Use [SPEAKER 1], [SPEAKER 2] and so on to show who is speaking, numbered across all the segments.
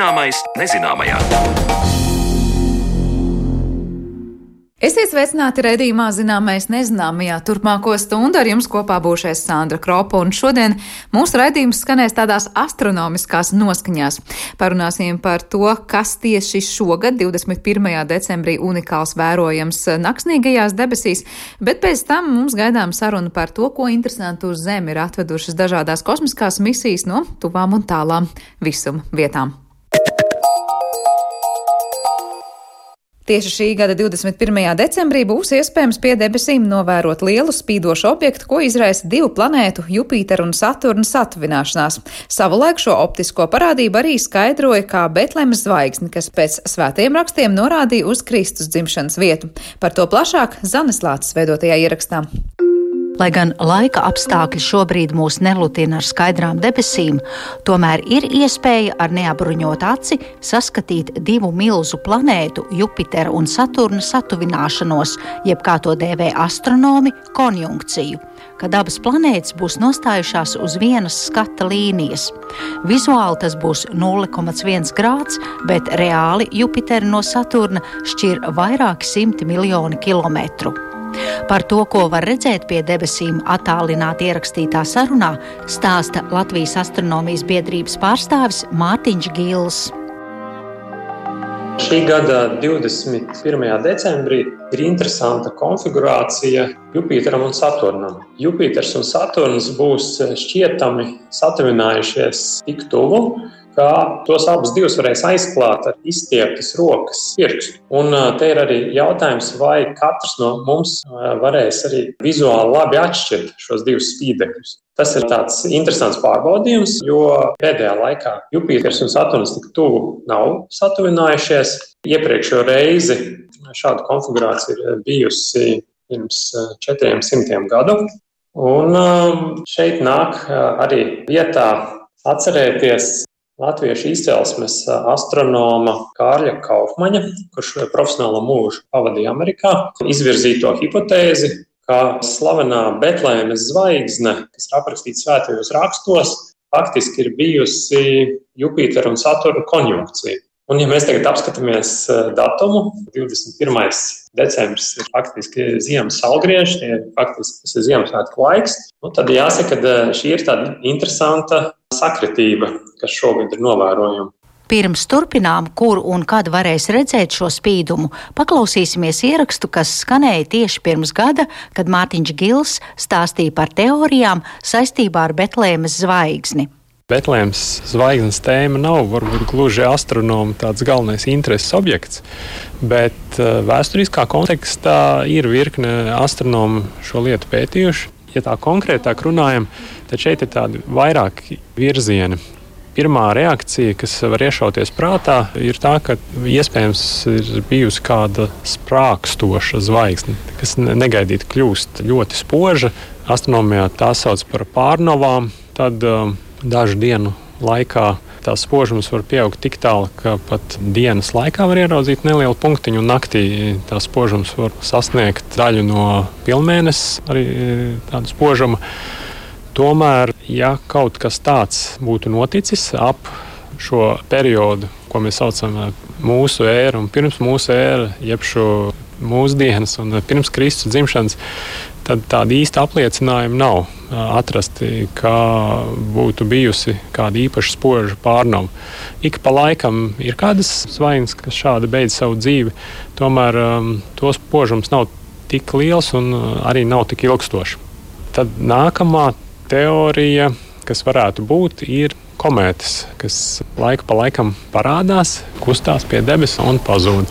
[SPEAKER 1] Zināmais nezināmajā.
[SPEAKER 2] Esiet sveicināti redzījumā zināmais nezināmajā turpmāko stundu ar jums kopā būšais Sandra Kropa, un šodien mūsu redzījums skanēs tādās astronomiskās noskaņās. Parunāsim par to, kas tieši šogad, 21. decembrī, unikāls vērojams naksnīgajās debesīs, bet pēc tam mums gaidām saruna par to, ko interesantu uz Zemi ir atvedušas dažādās kosmiskās misijas no tuvām un tālām visum vietām. Tieši šī gada 21. decembrī būs iespējams pie debesīm novērot lielu spīdošu objektu, ko izraisa divu planētu, Jupītera un Saturna satuvināšanās. Savulaik šo optisko parādību arī skaidroja kā Betlemes zvaigzni, kas pēc svētajiem rakstiem norādīja uz Kristus dzimšanas vietu. Par to plašāk Zanes Lācis veidotajā ierakstā.
[SPEAKER 3] Lai gan laika apstākļi šobrīd mūs nelutina ar skaidrām debesīm, tomēr ir iespēja ar neapbruņotu aci saskatīt divu milzu planētu, Jupitera un Saturna satuvināšanos, jeb kā to dēvē astronomi, konjunkciju kad abas planētas būs nostājušās uz vienas skata līnijas. Vizuāli tas būs 0,1 grāds, bet reāli Jupiteru no Saturna šķir vairāki simti miljoni kilometru. Par to, ko var redzēt pie debesīm attālināti ierakstītā sarunā, stāsta Latvijas astronomijas biedrības pārstāvis Mārtiņš Gils.
[SPEAKER 4] Šī gada 21. decembrī ir interesanta konfigurācija Jupiteram un Saturnam. Jupiters un Saturns būs šķietami satuvinājušies tik tuvu, ka tos abus divus varēs aizklāt ar izstieptas rokas pirkstu. Un te ir arī jautājums, vai katrs no mums varēs arī vizuāli labi atšķirt šos divus spīdekļus. Tas ir tāds interesants pārbaudījums, jo pēdējā laikā Jupiters un Saturns tik tuvu nav satuvinājušies. Iepriekšējo reizi šāda konfigurācija ir bijusi pirms 400 gadu. Un šeit nāk arī vietā atcerēties latviešu izcelsmes astronoma Kārļa Kaufmaņa, kurš profesionālo mūžu pavadīja Amerikā, izvirzīto hipotēzi, ka slavenā Betlēmes zvaigzne, kas ir aprakstīta svētajos rakstos, faktiski ir bijusi Jupitera un Saturna konjunkcija. Un, ja mēs tagad apskatāmies datumu, 21. decembris ir faktiski ziemas ir faktiski tas ir Ziemassvētku laiks, nu, tad jāsaka, ka šī ir tāda interesanta sakritība, kas šogad ir novērojama.
[SPEAKER 3] Pirms turpinām, kur un kad varēs redzēt šo spīdumu, paklausīsimies ierakstu, kas skanēja tieši pirms gada, kad Mārtiņš Gils stāstīja par teorijām saistībā ar Betlēmes zvaigzni.
[SPEAKER 5] Betlēmas zvaigznes tēma nav varbūt gluži astronoma tāds galvenais intereses objekts, bet eh, vēsturiskā kontekstā ir virkne astronomu šo lietu pētījuši. Ja tā konkrētāk runājam, tad šeit ir tādi vairāki virzieni. Pirmā reakcija, kas var iešauties prātā, ir tā, ka iespējams ir bijusi kāda sprākstoša zvaigzne, kas negaidīti kļūst ļoti spoža. Astronomijā tā sauc par pārnovām. Tad um, dažu dienu laikā tās spožums var pieaugt tik tālu, ka pat dienas laikā var ieraudzīt nelielu punktiņu, un naktī tās spožums var sasniegt daļu no pilnmēnesis, arī tādu spožumu. Tomēr, ja kaut kas tāds būtu noticis ap šo periodu, ko mēs saucam par mūsu ēru un pirms mūsu ēra, jeb šo mūsdienas un pirms Kristus dzimšanas, tad tāda īsta apliecinājuma nav atrasti, ka būtu bijusi kāda īpaša spoža pārnava. Ik pa laikam ir kādas zvaigznes, kas šādi beidz savu dzīvi, tomēr um, to spožums nav tik liels un arī nav tik ilgstošs. Tad nākamā teorija, kas varētu būt, ir komētas, kas laika pa laikam parādās, kustās pie debesīm un pazūd.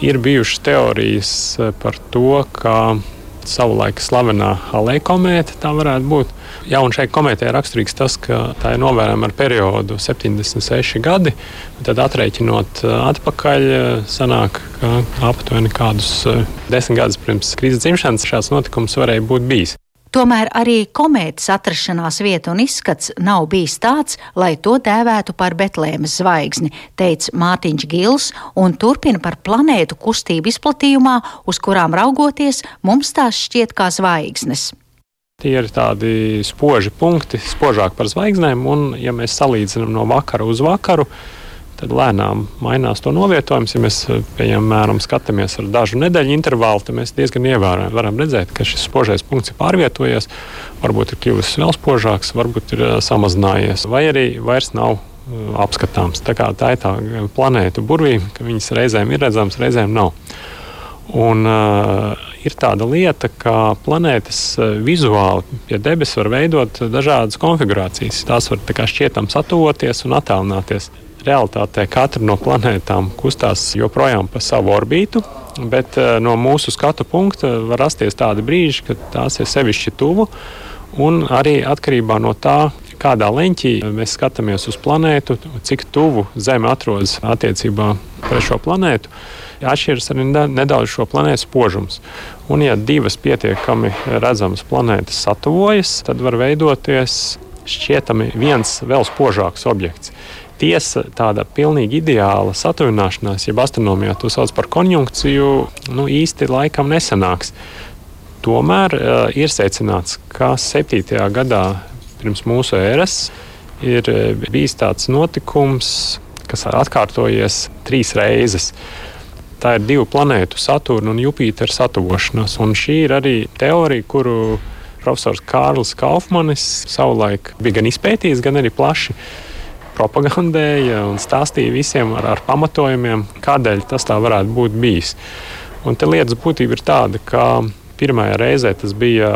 [SPEAKER 5] Ir bijušas teorijas par to, ka savulaik slavenā Halei komēta, tā varētu būt. Jā, un šai komētai ir raksturīgs tas, ka tā ir novērojama ar periodu 76 gadi. Tad aprēķinot atpakaļ, sanāk, ka aptuveni kādus desmit gadus pirms krīzes dzimšanas šāds notikums varēja būt bijis.
[SPEAKER 3] Tomēr arī komētas atrašanās vieta un izskats nav bijis tāds, lai to dēvētu par Betlēmas zvaigzni, teica Mārtiņš Gils, un turpina par planētu kustību izplatījumā, uz kurām raugoties, mums tās šķiet kā zvaigznes.
[SPEAKER 5] Tie ir tādi spoži punkti, spožāk par zvaigznēm, un, ja mēs salīdzinām no vakara uz vakaru, tad lēnām mainās to novietojums. Ja mēs, piemēram, skatāmies ar dažu nedēļu intervālu, tad mēs diezgan ievērojami varam redzēt, ka šis spožais punkts ir pārvietojies, varbūt ir kļuvis vēl spožāks, varbūt ir samazinājies, vai arī vairs nav apskatāms. Tā, tā ir tā planēta burvība, ka viņas reizēm ir redzamas, reizēm nav. Un, uh, ir tāda lieta, ka planētas vizuāli pie debesis var veidot dažādas konfigurācijas. Tās var tā šķietam satuvoties un attālināties. Realtātē katra no planētām kustās joprojām pa savu orbītu, bet no mūsu skatu punkta var rasties tādi brīži, kad tās ir sevišķi tuvu. Un arī atkarībā no tā, kādā leņķī mēs skatāmies uz planētu, cik tuvu Zeme atrodas attiecībā pret šo planētu, atšķiras arī nedaudz šo planētu spožums. Un, ja divas pietiekami redzamas planētas satuvojas, tad var veidoties šķietami viens vēl spožāks objekts. Tiesa, tāda pilnīgi ideāla satuvināšanās, jeb astronomijā to sauc par konjunkciju, nu īsti laikam nesanāks. Tomēr uh, ir secināts, ka 7. gadā pirms mūsu ēras ir bijis tāds notikums, kas atkārtojies trīs reizes. Tā ir divu planētu, Saturna un Jupitera satuvošanās. Un šī ir arī teorija, kuru profesors Kārlis Kaufmanis savulaik bija gan izpētījis, gan arī plaši propagandēja un stāstīja visiem ar, ar pamatojumiem, kādēļ tas tā varētu būt bijis. Un te lietas būtība ir tāda, ka pirmajā reizē tas bija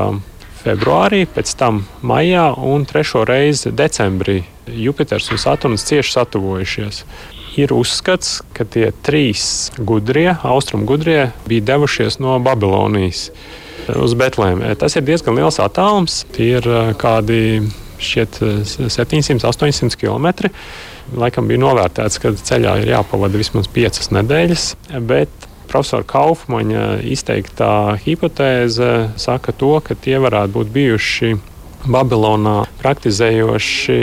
[SPEAKER 5] februārī, pēc tam maijā un trešo reizi decembrī Jupiters un Saturns cieši satuvojušies. Ir uzskats, ka tie trīs gudrie, austrumu gudrie, bija devušies no Babilonijas uz Betlēmu. Tas ir diezgan liels attālums. Tie ir eh, kādi šķiet 700, 800 km. Laikam bija novērtēts, ka ceļā ir jāpavada vismaz 5 nedēļas, bet profesora Kaufmaņa izteiktā hipotēze saka to, ka tie varētu būt bijuši Babilonā praktizējoši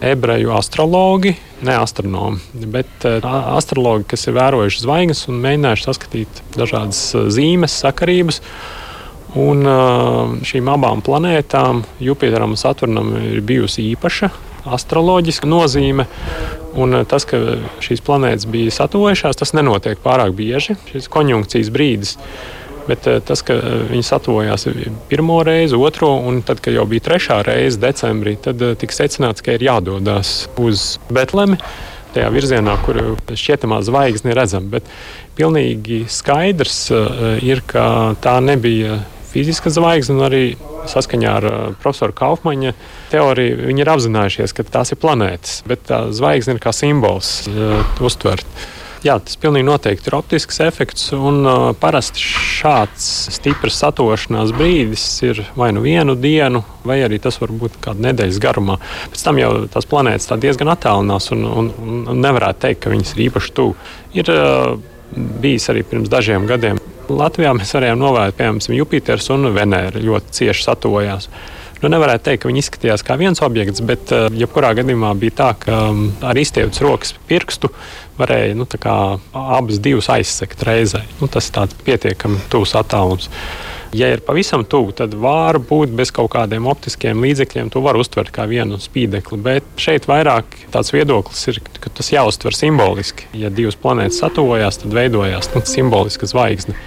[SPEAKER 5] ebreju astrologi, ne astronomi, bet uh, astrologi, kas ir vērojuši zvaigznes un mēģinājuši saskatīt dažādas uh, zīmes, sakarības. Un uh, šīm abām planētām, Jupiteram un Saturnam, ir bijusi īpaša astroloģiska nozīme. Un eh, tas, ka šīs planētas bija satuvojušās, tas nenotiek pārāk bieži. Šis konjunkcijas brīdis. Bet eh, tas, ka viņi satuvojās pirmo reizi, otro, un tad, kad jau bija trešā reize, decembrī, tad tika secināts, ka ir jādodas uz Betlemi. Tajā virzienā, kur šķietamā zvaigzne ir redzama. Bet pilnīgi skaidrs ir, ka tā nebija fiziska zvaigzne, un arī saskaņā ar uh, profesoru Kaufmaņa teoriju viņi ir apzinājušies, ka tās ir planētas, bet tā zvaigzne ir kā simbols uh, uztvert. Jā, tas pilnīgi noteikti ir optisks efekts, un uh, parasti šāds stiprs satošanās brīdis ir vai nu vienu dienu, vai arī tas var būt kāda nedēļas garumā. Pēc tam jau tās planētas tā diezgan attālinās, un, un, un nevarētu teikt, ka viņas ir īpaši tuvu. Ir uh, bijis arī pirms dažiem gadiem Latvijā mēs varējām novērot, piemēram, Jupiters un Venēra ļoti cieši satuvojās. Nu, nevarētu teikt, ka viņi izskatījās kā viens objekts, bet uh, jebkurā gadījumā bija tā, ka um, ar izstieptas rokas pirkstu varēja nu, abas divas aizsekt reizē. Nu, tas ir pietiekami tuvs attālums. Ja ir pavisam tuvu, tad var būt bez kaut kādiem optiskiem līdzekļiem. To var uztvert kā vienu spīdekli. Bet šeit vairāk tāds viedoklis ir, ka tas jāuztver simboliski. Ja divas planētas satuvojās, tad veidojās nu, simboliska zvaigzne.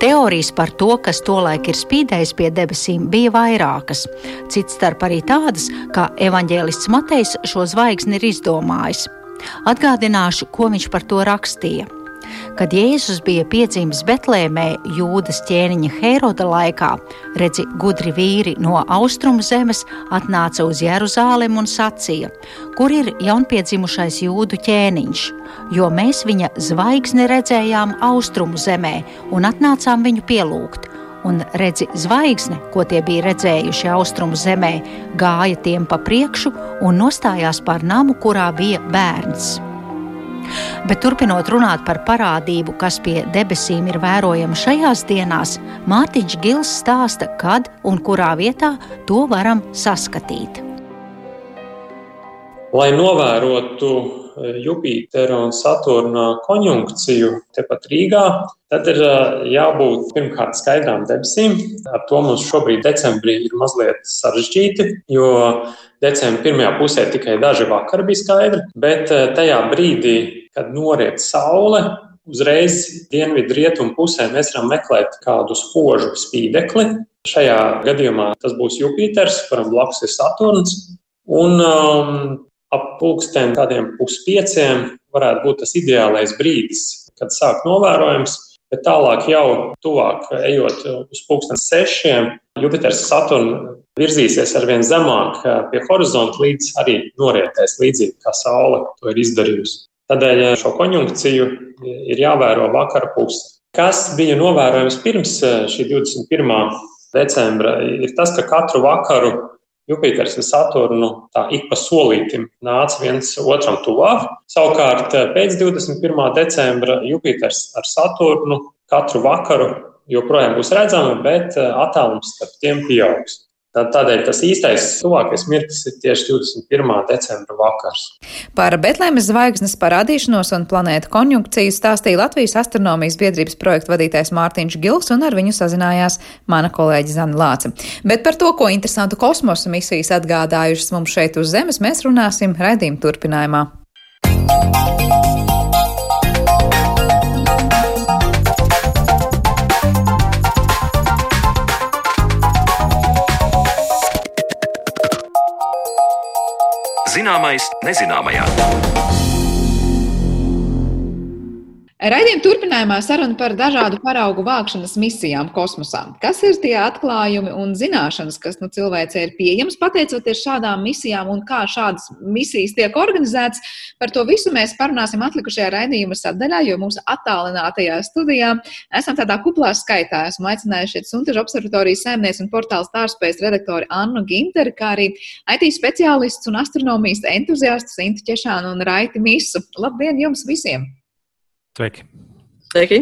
[SPEAKER 3] Teorijas par to, kas tolaik ir spīdējis pie debesīm, bija vairākas. Cits starp arī tādas, ka evaņģēlists Matejs šo zvaigzni ir izdomājis. Atgādināšu, ko viņš par to rakstīja. Kad Jēzus bija piedzimis Betlēmē, Jūdas ķēniņa Heroda laikā, redzi, gudri vīri no austrumu zemes atnāca uz Jeruzālem un sacīja, kur ir jaunpiedzimušais jūdu ķēniņš, jo mēs viņa zvaigzni redzējām austrumu zemē un atnācām viņu pielūgt un redzi zvaigzne, ko tie bija redzējuši austrumu zemē, gāja tiem pa priekšu un nostājās pār namu, kurā bija bērns. Bet turpinot runāt par parādību, kas pie debesīm ir vērojama šajās dienās, Mārtiņš Gils stāsta, kad un kurā vietā to varam saskatīt.
[SPEAKER 4] Lai novērotu eh, Jupitera un Saturna konjunkciju tepat Rīgā, tad ir eh, jābūt pirmkārt skaidrām debesīm. Ar to mums šobrīd, decembrī, ir mazliet sarežģīti, jo decembra pirmajā pusē tikai daži vakari bija skaidri, bet tajā brīdī, kad noriet saule, uzreiz dienvidu rietumu pusē mēs varam meklēt kādu spožu spīdekli. Šajā gadījumā tas būs Jupiters, kuram blakus ir Saturns. Un um, ap pulksten kādiem puspieciem varētu būt tas ideālais brīdis, kad sāk novērojams. Bet tālāk, jau tuvāk, ejot uz pulksten sešiem, Jupiters Saturns virzīsies ar vien zemāk pie horizonta, līdz arī norietēs līdzīgi kā Saule to ir izdarījusi. Tādēļ eh, šo konjunkciju ir jāvēro vakara puse. Kas bija novērojams pirms eh, šī 21. decembra, ir tas, ka katru vakaru Jupiters un Saturnu tā ik pa solītim nāca viens otram tuvāk. Savukārt eh, pēc 21. decembra Jupiters ar Saturnu katru vakaru joprojām būs redzama, bet attālums starp tiem pieaugs. Tādēļ tas īstais tuvākais mirklis ir tieši 21. decembra vakars.
[SPEAKER 2] Par Betlēmes zvaigznes parādīšanos un planētu konjunkciju stāstīja Latvijas astronomijas biedrības projekta vadītājs Mārtiņš Gils, un ar viņu sazinājās mana kolēģi Zana Lāce. Bet par to, ko interesantu kosmosa misijas atgādājušas mums šeit uz Zemes, mēs runāsim raidījuma turpinājumā.
[SPEAKER 1] Zināmais nezināmajā.
[SPEAKER 2] Raidījuma turpinājumā saruna par dažādu paraugu vākšanas misijām kosmosā. Kas ir tie atklājumi un zināšanas, kas nu, cilvēcei ir pieejamas pateicoties šādām misijām un kā šādas misijas tiek organizētas? Par to visu mēs parunāsim atlikušajā raidījuma sadaļā, jo mūsu attālinātajā studijā esam tādā kuplā skaitā. Esmu aicinājuši šeit Suntažu observatorijas saimnieks un portāls tārspējas redaktori Annu Ginteri, kā arī IT speciālistus un astronomijas entuziastus Intu Ķešānu un Raiti Misu. Labdien jums visiem!
[SPEAKER 6] Sveiki!
[SPEAKER 7] Sveiki.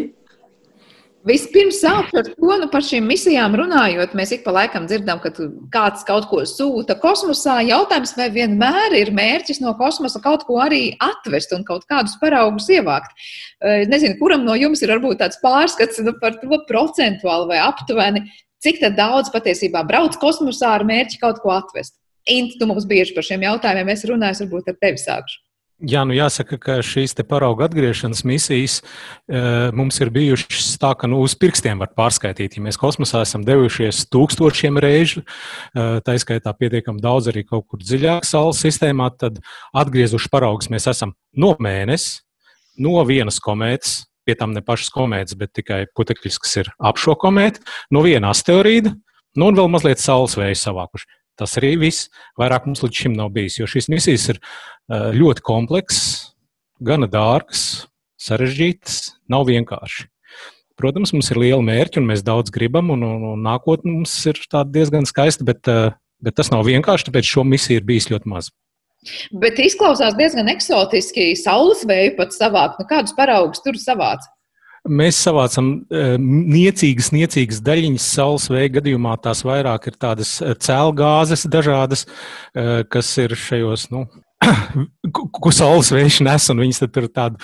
[SPEAKER 2] Vispirms sākšu ar to, nu par šīm misijām runājot, mēs ik pa laikam dzirdam, ka kāds kaut ko sūta kosmosā. Jautājums, vai vienmēr ir mērķis no kosmosa kaut ko arī atvest un kaut kādus paraugus ievākt. Nezinu, kuram no jums ir varbūt tāds pārskats nu, par to procentuāli vai aptuveni, cik daudz patiesībā brauc kosmosā ar mērķi kaut ko atvest. Inti, tu mums bieži par šiem jautājumiem esi runājis, varbūt ar tevi sākšu.
[SPEAKER 6] Jā, nu jāsaka, ka šīs parauga atgriešanas misijas e, mums ir bijušas tā, ka nu, uz pirkstiem var pārskaitīt. Ja mēs kosmosā esam devušies tūkstošiem reižu, e, tā izskaitā pietiekami daudz arī kaut kur dziļāk Saules sistēmā, tad atgriezuši paraugus mēs esam no mēnesis, no vienas komētas, pie tam ne pašas komētas, bet tikai putekļus, kas ir ap šo komētu, no viena asteroīda, nu un vēl mazliet saules vēju savākuši. Tas arī viss. Vairāk mums līdz šim nav bijis, jo šīs misijas ir eh, ļoti komplekss, gana dārgas, sarežģītas, nav vienkārši. Protams, mums ir liela mērķa, un mēs daudz gribam, un, un, un nākotnē mums ir diezgan skaista, bet, eh, bet tas nav vienkārši, tāpēc šo misiju ir bijis ļoti maz.
[SPEAKER 2] Bet izklausās diezgan eksotiski. Saules vēju pat savākt. Nu, kādus paraugus tur savāc?
[SPEAKER 6] Mēs savācam uh, niecīgas, niecīgas daļiņas saules vēja gadījumā. Tās vairāk ir tādas e, cēlgāzes dažādas, uh, kas ir šajos nu, ko saules vējš nes, un viņas tur tād,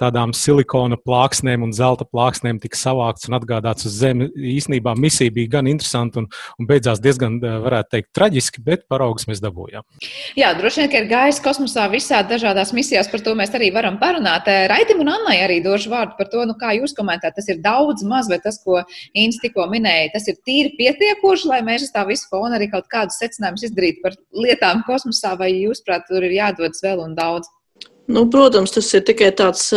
[SPEAKER 6] tādām silikona plāksnēm un zelta plāksnēm tika savākts un atgādāts uz Zemi. Īsnībā misija bija gan interesanta un, un beidzās diezgan, varētu teikt, traģiski, bet paraugus mēs dabūjām.
[SPEAKER 2] Jā, droši vien, ka ir gājis kosmosā visādi dažādās misijās, par to mēs arī varam parunāt. Raitim un Annai arī došu vārdu par to, nu, kā jūs komentējat, tas ir daudz maz, vai tas, ko Inns tikko minēja, tas ir tīri pietiekoši, lai mēs uz tā visu fonu arī kaut kādus secinājumus izdarītu par lietām kosmosā, vai jūs, prāt, tur ir jā jādodas vēl un daudz?
[SPEAKER 7] Nu, protams, tas ir tikai tāds,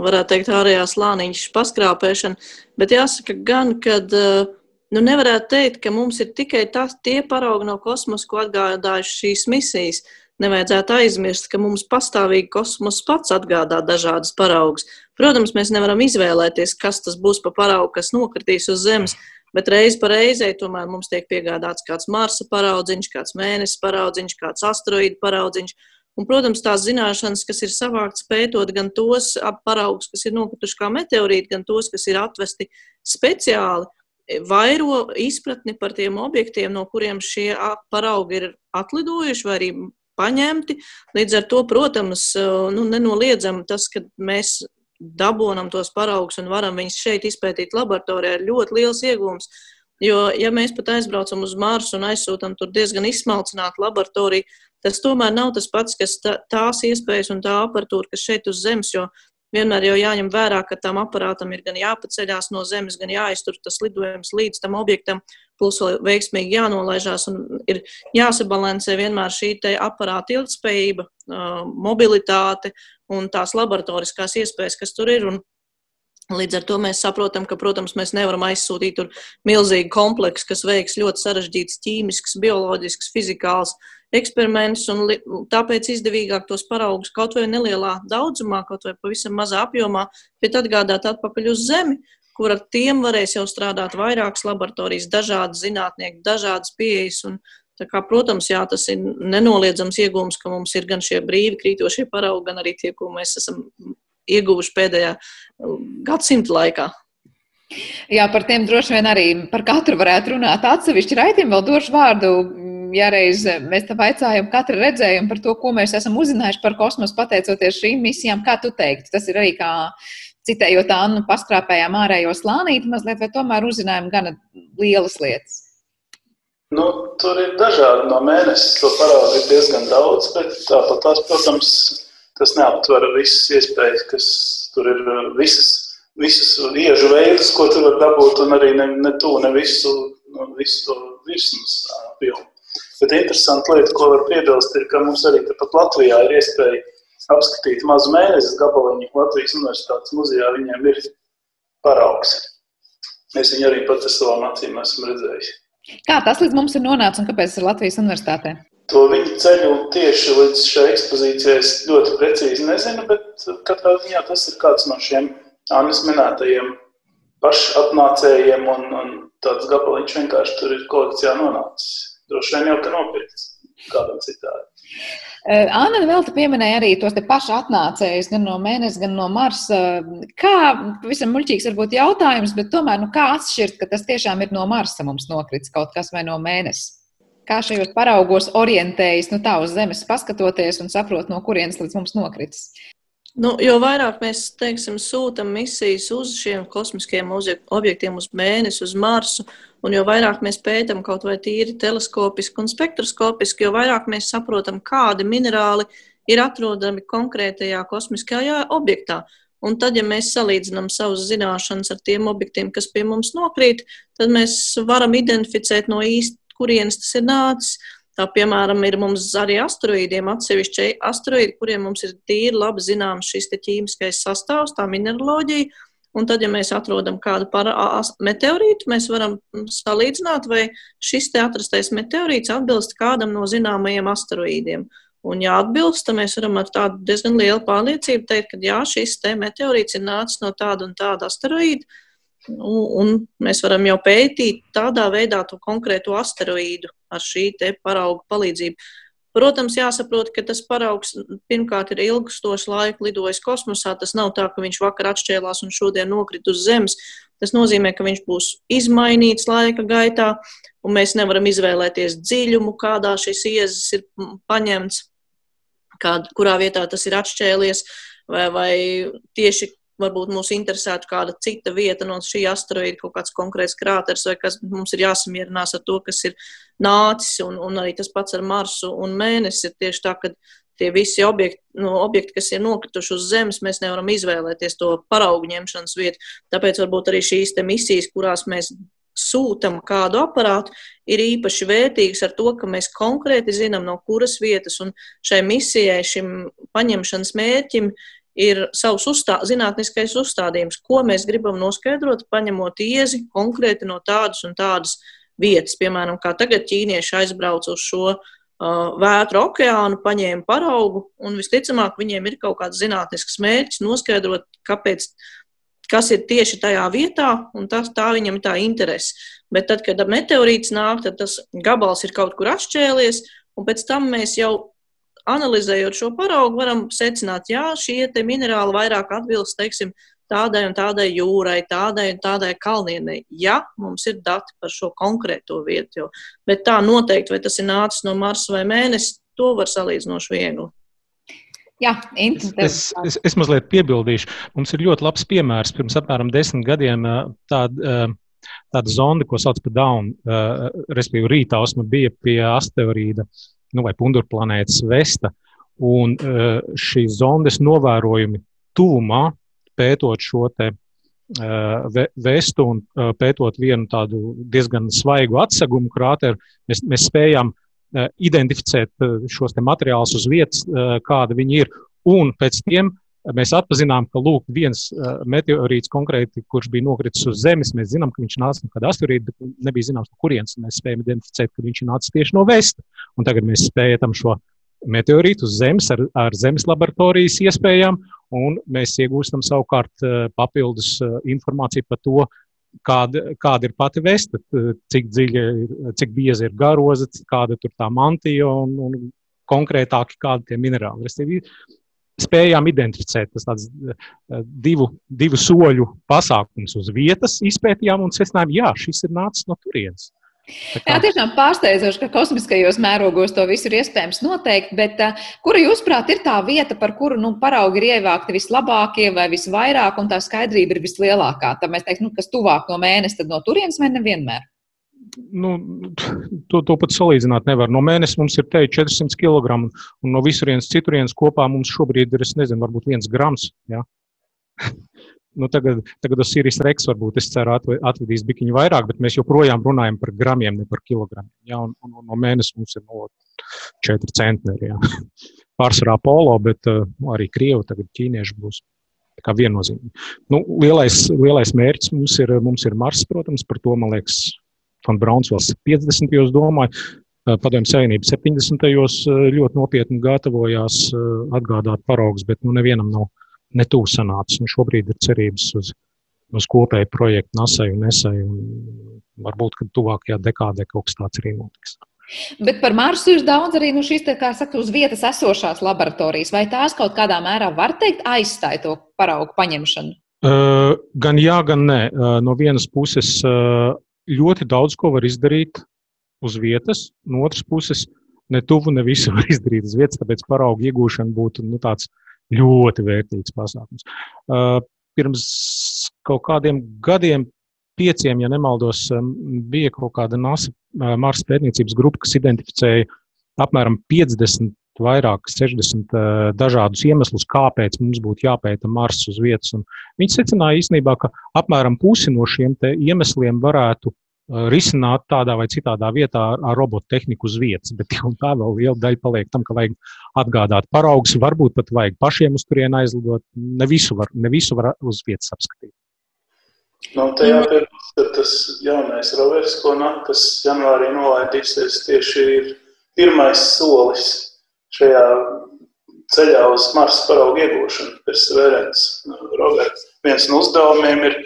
[SPEAKER 7] varētu teikt, ārējās lāniņš paskrāpēšana, bet jāsaka gan, ka nu, nevarētu teikt, ka mums ir tikai tas, tie paraugi no kosmosa, ko atgādājuši šīs misijas. Nevajadzētu aizmirst, ka mums pastāvīgi kosmos pats atgādā dažādas paraugus. Protams, mēs nevaram izvēlēties, kas tas būs pa paraugu, kas nokritīs uz Zemes, bet reiz pa reizei tomēr mums tiek piegādāts kāds Marsa paraudziņš, kāds Mēnesis paraudziņš, kāds asteroīdu paraudziņš. Un, protams, tās zināšanas, kas ir savāktas pētot gan tos paraugus, kas ir nokrituši kā meteorīti, gan tos, kas ir atvesti speciāli, vairo izpratni par tiem objektiem, no kuriem šie paraugi ir atlidojuši vai arī paņemti. Līdz ar to, protams, nu, nenoliedzam tas, ka mēs dabūnam tos paraugus un varam viņus šeit izpētīt laboratorijā, ir ļoti liels iegūms. Jo, ja mēs pat aizbraucam uz Marsu un aizsūtām tur diezgan izsmalcinātu laboratoriju, tas tomēr nav tas pats, kas tā, tās iespējas un tā aparatūra, kas šeit uz zemes, jo vienmēr jau jāņem vērā, ka tam aparātam ir gan jāpaceļās no zemes, gan jāiztur tas lidojums līdz tam objektam, plus vēl veiksmīgi jānolaižās un ir jāsabalansē vienmēr šī aparāta ilgspējība, mobilitāte un tās laboratoriskās iespējas, kas tur ir. Un Līdz ar to mēs saprotam, ka, protams, mēs nevaram aizsūtīt tur milzīgu kompleksu, kas veiks ļoti sarežģīts ķīmisks, bioloģisks, fizikāls eksperiments, un tāpēc izdevīgāk tos paraugus kaut vai nelielā daudzumā, kaut vai pavisam mazā apjomā, bet atgādāt atpakaļ uz Zemi, kur ar tiem varēs jau strādāt vairākas laboratorijas, dažādi zinātnieki, dažādas pieejas. Un, kā, protams, jā, tas ir nenoliedzams iegūms, ka mums ir gan šie brīvi krītošie paraugi, gan arī tie, ko mēs esam ieguvuši pēdējā uh, gadsimta laikā.
[SPEAKER 2] Jā, par tiem droši vien arī par katru varētu runāt atsevišķi raidījumu. Vēl došu vārdu, ja reiz mēs te vaicājam katru redzējumu par to, ko mēs esam uzzinājuši par kosmosu pateicoties šīm misijām. Kā tu teiktu? Tas ir arī kā citējot Annu, paskrāpējām ārējo slānīti mazliet, vai tomēr uzzinājām gana lielas lietas?
[SPEAKER 8] Nu, tur ir dažādi no mēneša. To parādu ir diezgan daudz, bet tāpat tās, protams, tas neaptver visas iespējas, kas tur ir, visas, visas iežu veidus, ko tur var dabūt, un arī ne, ne to, ne visu, nu, visu to virsmas apjomu. Bet interesanti lieta, ko var piebilst, ir, ka mums arī tepat Latvijā ir iespēja apskatīt mazu mēnesi gabaliņu Latvijas Universitātes muzejā. Viņiem ir paraugs. Mēs viņu arī pat ar savām acīm esam redzējuši.
[SPEAKER 2] Kā tas līdz mums ir nonācis un kāpēc tas ir Latvijas Universitātē?
[SPEAKER 8] To viņu ceļu tieši līdz šai ekspozīcijai es ļoti precīzi nezinu, bet katrā ziņā tas ir kāds no šiem Annas minētajiem pašapnācējiem, un, un tāds gabaliņš vienkārši tur ir kolekcijā nonācis. Droši vien jau ka nopirkts kādam citādi.
[SPEAKER 2] Anna vēl te pieminēja arī tos pašus atnācējus, gan no Mēnesis, gan no Marsa. Kā, pavisam muļķīgs varbūt jautājums, bet tomēr, nu, kā atšķirt, ka tas tiešām ir no Marsa mums nokritis kaut kas vai no Mēnesis? Kā šajos paraugos orientējas, nu tā uz Zemes paskatoties un saprot, no kurienes līdz mums nokritis?
[SPEAKER 7] Nu, jo vairāk mēs teiksim, sūtām misijas uz šiem kosmiskiem objektiem, uz Mēnesi, uz Marsu, un jo vairāk mēs pētām kaut vai tīri teleskopiski un spektroskopiski, jo vairāk mēs saprotam, kādi minerāli ir atrodami konkrētajā kosmiskajā objektā. Un tad, ja mēs salīdzinām savas zināšanas ar tiem objektiem, kas pie mums nokrīt, tad mēs varam identificēt no īsti kurienes tas ir nācis. Tā, piemēram, ir mums arī asteroīdiem atsevišķi asteroīdi, kuriem mums ir tīri labi zināms šis ķīmiskais sastāvs, tā mineraloģija. Un tad, ja mēs atrodam kādu meteorītu, mēs varam salīdzināt, vai šis te atrastais meteorīts atbilst kādam no zināmajiem asteroīdiem. Un, ja atbilst, tad mēs varam ar tādu diezgan lielu pārliecību teikt, ka jā, šis te meteorīts ir nācis no tāda un tāda asteroīda, Un mēs varam jau pētīt tādā veidā to konkrēto asteroīdu ar šī parauga palīdzību. Protams, jāsaprot, ka tas paraugs pirmkārt ir ilgstošu laiku lidojis kosmosā. Tas nav tā, ka viņš vakar atšķēlās un šodien nokrita uz Zemes. Tas nozīmē, ka viņš būs izmainīts laika gaitā, un mēs nevaram izvēlēties dziļumu, kādā šis iezis ir paņemts, kād, kurā vietā tas ir atšķēlies, vai, vai tieši varbūt mūs interesētu kāda cita vieta no šī asteroīda, kaut kāds konkrēts krāters, vai kas mums ir jāsamierinās ar to, kas ir nācis, un, un arī tas pats ar Marsu un Mēnesi ir tieši tā, ka tie visi objekti, no objekti, kas ir nokrituši uz Zemes, mēs nevaram izvēlēties to paraugu ņemšanas vietu. Tāpēc varbūt arī šīs misijas, kurās mēs sūtam kādu aparātu, ir īpaši vērtīgas ar to, ka mēs konkrēti zinām, no kuras vietas un šai misijai, šim paņemšanas mērķim ir savs uzstā, zinātniskais uzstādījums, ko mēs gribam noskaidrot, paņemot iezi konkrēti no tādas un tādas vietas. Piemēram, kā tagad ķīnieši aizbrauc uz šo uh, vētru okeānu, paņēma paraugu, un visticamāk viņiem ir kaut kāds zinātnisks mērķis noskaidrot, kāpēc, kas ir tieši tajā vietā, un tas, tā viņam ir tā interese. Bet tad, kad meteorīts nāk, tad tas gabals ir kaut kur atšķēlies, un pēc tam mēs jau analizējot šo paraugu, varam secināt, jā, šie minerāli vairāk atbilst, teiksim, tādai un tādai jūrai, tādai un tādai kalnienei, ja mums ir dati par šo konkrēto vietu. Jo. Bet tā noteikti, vai tas ir nācis no Marsa vai Mēnesis, to var salīdzinoši viegli.
[SPEAKER 2] Jā,
[SPEAKER 6] es, es, es, es mazliet piebildīšu. Mums ir ļoti labs piemērs. Pirms apmēram desmit gadiem tāda, tāda zonda, ko sauc par Daunu, respektīvi rītausma, bija pie asteroīda nu, vai Pundura planētas Vesta. Un šīs zondes novērojumi tuvumā, pētot šo te vestu un pētot vienu tādu diezgan svaigu atsegumu krāteru, mēs, mēs spējām identificēt šos materiālus uz vietas, kāda viņi ir. Un pēc tiem mēs atpazīstam, ka lūk, viens uh, meteorīts konkrēti, kurš bija nokritis uz Zemes, mēs zinām, ka viņš nāca no kāda asteroīda, bet nebija zināms, no kurienes. Mēs spējam identificēt, ka viņš nāca tieši no Vesta. Un tagad mēs spējam šo meteorītu uz Zemes ar, ar Zemes laboratorijas iespējām, un mēs iegūstam savukārt uh, papildus uh, informāciju par to, kāda, kāda ir pati vesta, cik dziļa cik bieza ir garoza, kāda ir tā mantija un, un konkrētāki kādi tie minerāli. Spējām identificēt tas eh, divu, divu soļu pasākums uz vietas, izpētījām un secinājām, jā, šis ir nācis no turienes.
[SPEAKER 2] Jā, tiešām pārsteidzoši, ka kosmiskajos mērogos to visu ir iespējams noteikt, bet uh, kura, jūsuprāt, ir tā vieta, par kuru nu, paraugi ir ievākti vislabākie vai visvairāk, un tā skaidrība ir vislielākā? Tad mēs teiktu, nu, kas tuvāk no mēneša, tad no turienes vai nevienmēr?
[SPEAKER 6] Nu, to, to pat salīdzināt nevar. No mēneša mums ir te 400 kg, un no visurienes citurienes kopā mums šobrīd ir, es nezinu, varbūt viens grams. Ja? nu, tagad, tagad uz Sīrijas Reks varbūt es ceru atvedīs bikiņu vairāk, bet mēs joprojām runājam par gramiem, ne par kilogramiem. Ja? Un, un, un no mēneša mums ir no 4 centneri. Ja? Pārsvarā polo, bet uh, arī krievi, tagad ķīnieši būs. Kā viennozīmīgi. Nu, lielais, lielais mērķis mums ir, mums ir Mars, protams, par to, man liekas, Fon Brauns vēl 50. gados domāju. Padomju Savienība 70. gados ļoti nopietni gatavojās atgādāt paraugus, bet nu, nevienam nav netuvu sanācis. Nu, šobrīd ir cerības uz, uz kopēju projektu NASAI un NESAI. Un varbūt, ka tuvākajā dekādē kaut kas tāds arī notiks.
[SPEAKER 2] Bet par Marsu ir daudz arī nu, šīs, kā saka, uz vietas esošās laboratorijas. Vai tās kaut kādā mērā var teikt aizstāja to paraugu paņemšanu?
[SPEAKER 6] Uh, gan jā, gan nē. Uh, no vienas puses, uh, ļoti daudz ko var izdarīt uz vietas, no otras puses, ne tuvu, ne visu var izdarīt uz vietas, tāpēc paraugu iegūšana būtu nu, tāds ļoti vērtīgs pasākums. Uh, pirms kaut kādiem gadiem, pieciem, ja nemaldos, um, bija kaut kāda NASA uh, Marsa pētniecības grupa, kas identificēja apmēram 50 vairāk, 60 uh, dažādus iemeslus, kāpēc mums būtu jāpēta Mars uz vietas. Un viņi secināja īstenībā, ka apmēram pusi no šiem iemesliem varētu uh, risināt tādā vai citādā vietā ar, robotu tehniku uz vietas. Bet tā vēl liela daļa paliek tam, ka vajag atgādāt paraugus, varbūt pat vajag pašiem uz turieni aizlidot. Ne visu var, ne visu var uz vietas apskatīt.
[SPEAKER 8] Nu, jāpiebilst, ka tas jaunais rovers, ko kas janvārī nolaidīsies, tieši ir pirmais solis šajā ceļā uz Marsa paraugu iegūšanu. Perseverants, Roberts. Viens no uzdevumiem ir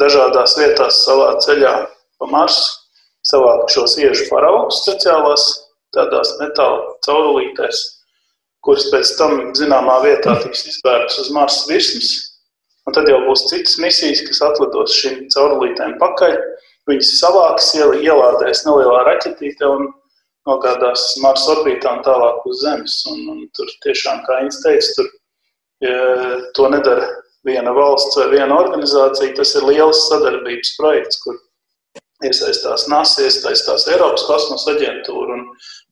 [SPEAKER 8] dažādās vietās savā ceļā pa Marsu savākt šos iežu paraugus speciālās tādās metāla caurulītēs, kuras pēc tam zināmā vietā tiks izvērtas uz Marsa virsmas. Un tad jau būs citas misijas, kas atlidos šīm caurulītēm pakaļ. Viņas savāks, ielādēs nelielā raķetītē un nogādās Marsa orbītā un tālāk uz Zemes. Un, un tur tiešām, kā Inns teica, tur, ja to nedara viena valsts vai viena organizācija. Tas ir liels sadarbības projekts, kur iesaistās NASA, iesaistās Eiropas kosmosa aģentūra. Un,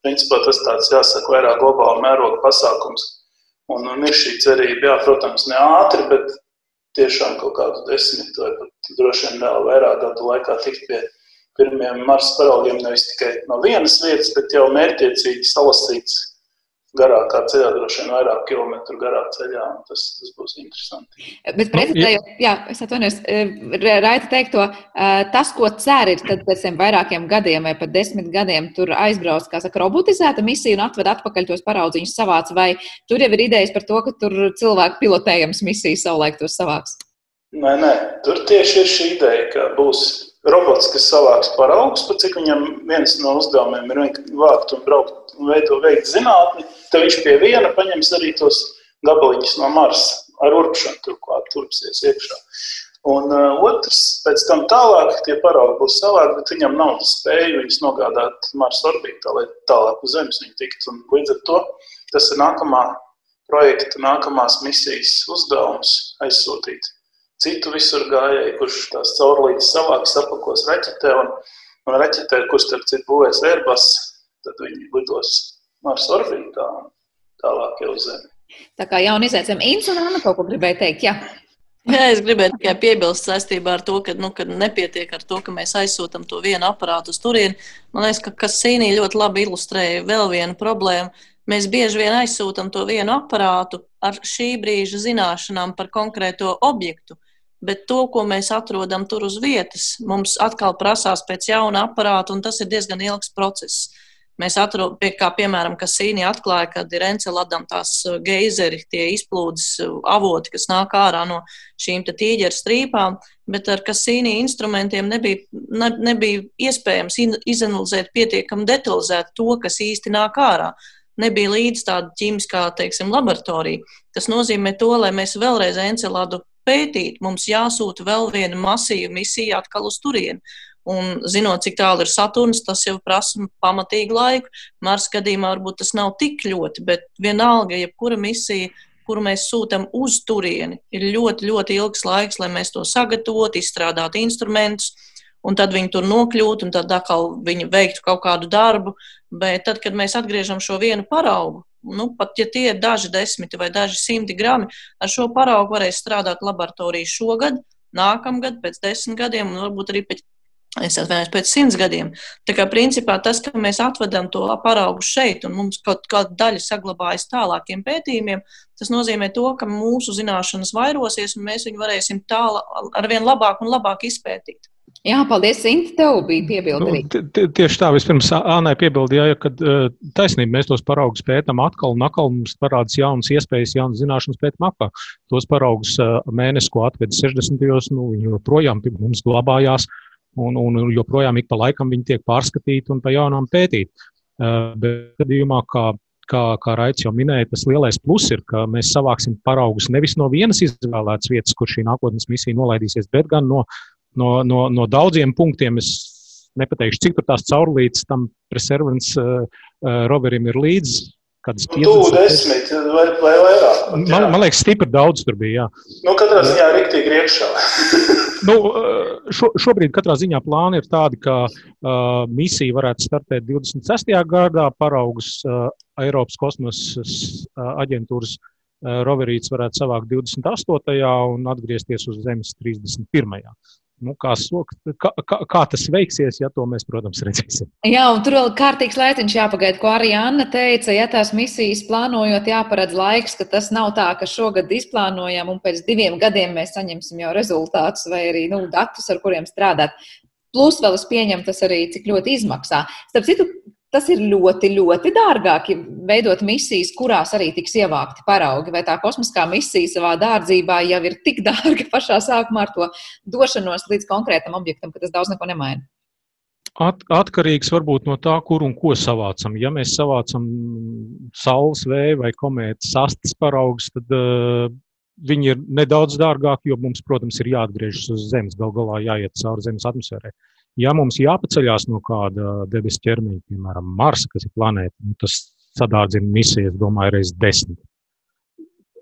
[SPEAKER 8] principā, tas tāds, jāsaka, vairāk globāla mēroga pasākums. Un, un ir šī cerība, jā, protams, ne ātri, bet tiešām kaut kādu desmit vai pat droši vien vēl vairāk gadu laikā tikt pie pirmiem Marsa paraugiem nevis tikai no vienas vietas, bet jau mērķiecīgi salasīts garākā ceļā, droši vien vairāk kilometru garā ceļā. Tas, tas būs interesanti.
[SPEAKER 2] Bet prezentējot, jā, es atvainojos, Raita teikto, tas, ko cer, ir tad pēc tiem vairākiem gadiem vai pat desmit gadiem tur aizbrauc, kā saka, robotizēta misija un atved atpakaļ tos paraudziņus savāc, vai tur jau ir idejas par to, ka tur cilvēku pilotējams misija savulaik tos savāks?
[SPEAKER 8] Nē, nē, tur tieši ir šī ideja, ka būs robots, kas savāks paraugus, pat cik viņam viens no uzdevumiem ir vākt un braukt un veidot, veikt zinātni, tad viņš pie viena paņems arī tos gabaliņus no Marsa ar urpšanu turklāt turpsies iekšā. Un uh, otrs, pēc tam tālāk tie paraugi būs savādi, bet viņam nav spēju viņus nogādāt Marsa orbītā, lai tālāk uz Zemes viņi tiktu. Un līdz ar to tas ir nākamā projekta, nākamās misijas uzdevums aizsūtīt citu visur gājēju, kurš tās caurlīdes savāks, apakos raķetē un, un raķetē, kurš starp citu būvēs Airbus, tad viņi lidos Marsa orbītā un tālāk jau uz Zemi.
[SPEAKER 2] Tā kā Inns un Anna kaut ko gribēja teikt. Jā.
[SPEAKER 7] Jā, es gribēju tikai piebilst saistībā ar to, ka, nu, ka nepietiek ar to, ka mēs aizsūtām to vienu aparātu uz turieni. Man liekas, ka Kasīnī ļoti labi ilustrēja vēl vienu problēmu. Mēs bieži vien aizsūtām to vienu aparātu ar šī brīža zināšanām par konkrēto objektu, bet to, ko mēs atrodam tur uz vietas, mums atkal prasās pēc jauna aparāta, un tas ir diezgan ilgs process. Mēs atrodam, pie, kā piemēram, Kasīni atklāja, ka ir Enceladam tās uh, geizeri, tie izplūdes uh, avoti, kas nāk ārā no šīm tīģeru strīpām, bet ar Kasīni instrumentiem nebija, ne, nebija iespējams izanalizēt pietiekami detalizēt to, kas īsti nāk ārā. Nebija līdz tāda ķīmiskā, teiksim, laboratorija. Tas nozīmē to, lai mēs vēlreiz Enceladu pētītu, mums jāsūta vēl viena masīva misija atkal uz turieni. Un zinot, cik tālu ir Saturns, tas jau prasa pamatīgu laiku. Mars gadījumā varbūt tas nav tik ļoti, bet vienalga, jebkura misija, kuru mēs sūtām uz turieni, ir ļoti, ļoti ilgs laiks, lai mēs to sagatavotu, izstrādātu instrumentus, un tad viņi tur nokļūtu, un tad atkal viņi veiktu kaut kādu darbu. Bet tad, kad mēs atgriežam šo vienu paraugu, nu, pat ja tie ir daži desmiti vai daži simti grami, ar šo paraugu varēs strādāt laboratoriju šogad, nākamgad, pēc desmit gadiem, un varbūt arī pēc Es atvainojos pēc simts gadiem. Tā kā principā tas, ka mēs atvedam to paraugu šeit un mums kaut kāda daļa saglabājas tālākiem pētījumiem, tas nozīmē to, ka mūsu zināšanas vairosies un mēs viņu varēsim tālāk ar vien labāk un labāk izpētīt.
[SPEAKER 2] Jā, paldies, Inti, tev bija piebildījumi.
[SPEAKER 6] Nu, tieši tā, vispirms Ānai piebildīja, ka uh, taisnība mēs tos paraugus pētām atkal un atkal mums parādās jaunas iespējas, jaunas zināšanas pētām apkārt. Tos paraugus uh, mēnesi, ko atveda 60. gados, nu, viņi joprojām mums glabājās. Un, un joprojām ik pa laikam viņi tiek pārskatīti un pa jaunām pētīti. Uh, bet gadījumā, kā, kā, kā Raits jau minēja, tas lielais pluss ir, ka mēs savāksim paraugus nevis no vienas izvēlētas vietas, kur šī nākotnes misija nolaidīsies, bet gan no, no, no, no daudziem punktiem. Es nepateikšu, cik tās caurlīdes tam preservants uh, uh, roverim ir līdzi.
[SPEAKER 8] Kādas nu, 50, desmit vai, vai vairāk?
[SPEAKER 6] Pat, man, man liekas, stipri daudz tur bija. Jā.
[SPEAKER 8] Nu, katrā ziņā rīktīgi iekšā.
[SPEAKER 6] nu, eh, šo, šobrīd katrā ziņā plāni ir tādi, ka uh, misija varētu startēt 26. gadā, paraugus uh, Eiropas kosmosa uh, aģentūras uh, roverīts varētu savākt 28. un atgriezties uz Zemes 31 nu, kā, sok, kā, kā, kā tas veiksies, ja to mēs, protams, redzēsim.
[SPEAKER 2] Jā, un tur vēl kārtīgs laiciņš jāpagaida, ko arī Anna teica, ja tās misijas plānojot, jāparedz laiks, ka tas nav tā, ka šogad izplānojam un pēc diviem gadiem mēs saņemsim jau rezultātus vai arī nu, datus, ar kuriem strādāt. Plus vēl es pieņemu, tas arī cik ļoti izmaksā. Starp citu, Tas ir ļoti, ļoti dārgāk, ja veidot misijas, kurās arī tiks ievākti paraugi. Vai tā kosmiskā misija savā dārdzībā jau ir tik dārga pašā sākumā ar to došanos līdz konkrētam objektam, ka tas daudz neko nemaina?
[SPEAKER 6] At, atkarīgs varbūt no tā, kur un ko savācam. Ja mēs savācam saules vēju vai komētas astes paraugus, tad uh, viņi ir nedaudz dārgāki, jo mums, protams, ir jāatgriežas uz Zemes. Galu galā jāiet cauri Zemes atmosfērai. Ja mums jāpaceļās no kāda debesu ķermeņa, piemēram, Marsa, kas ir planēta, nu, tas sadārdzina misiju, es domāju, reizes desmit.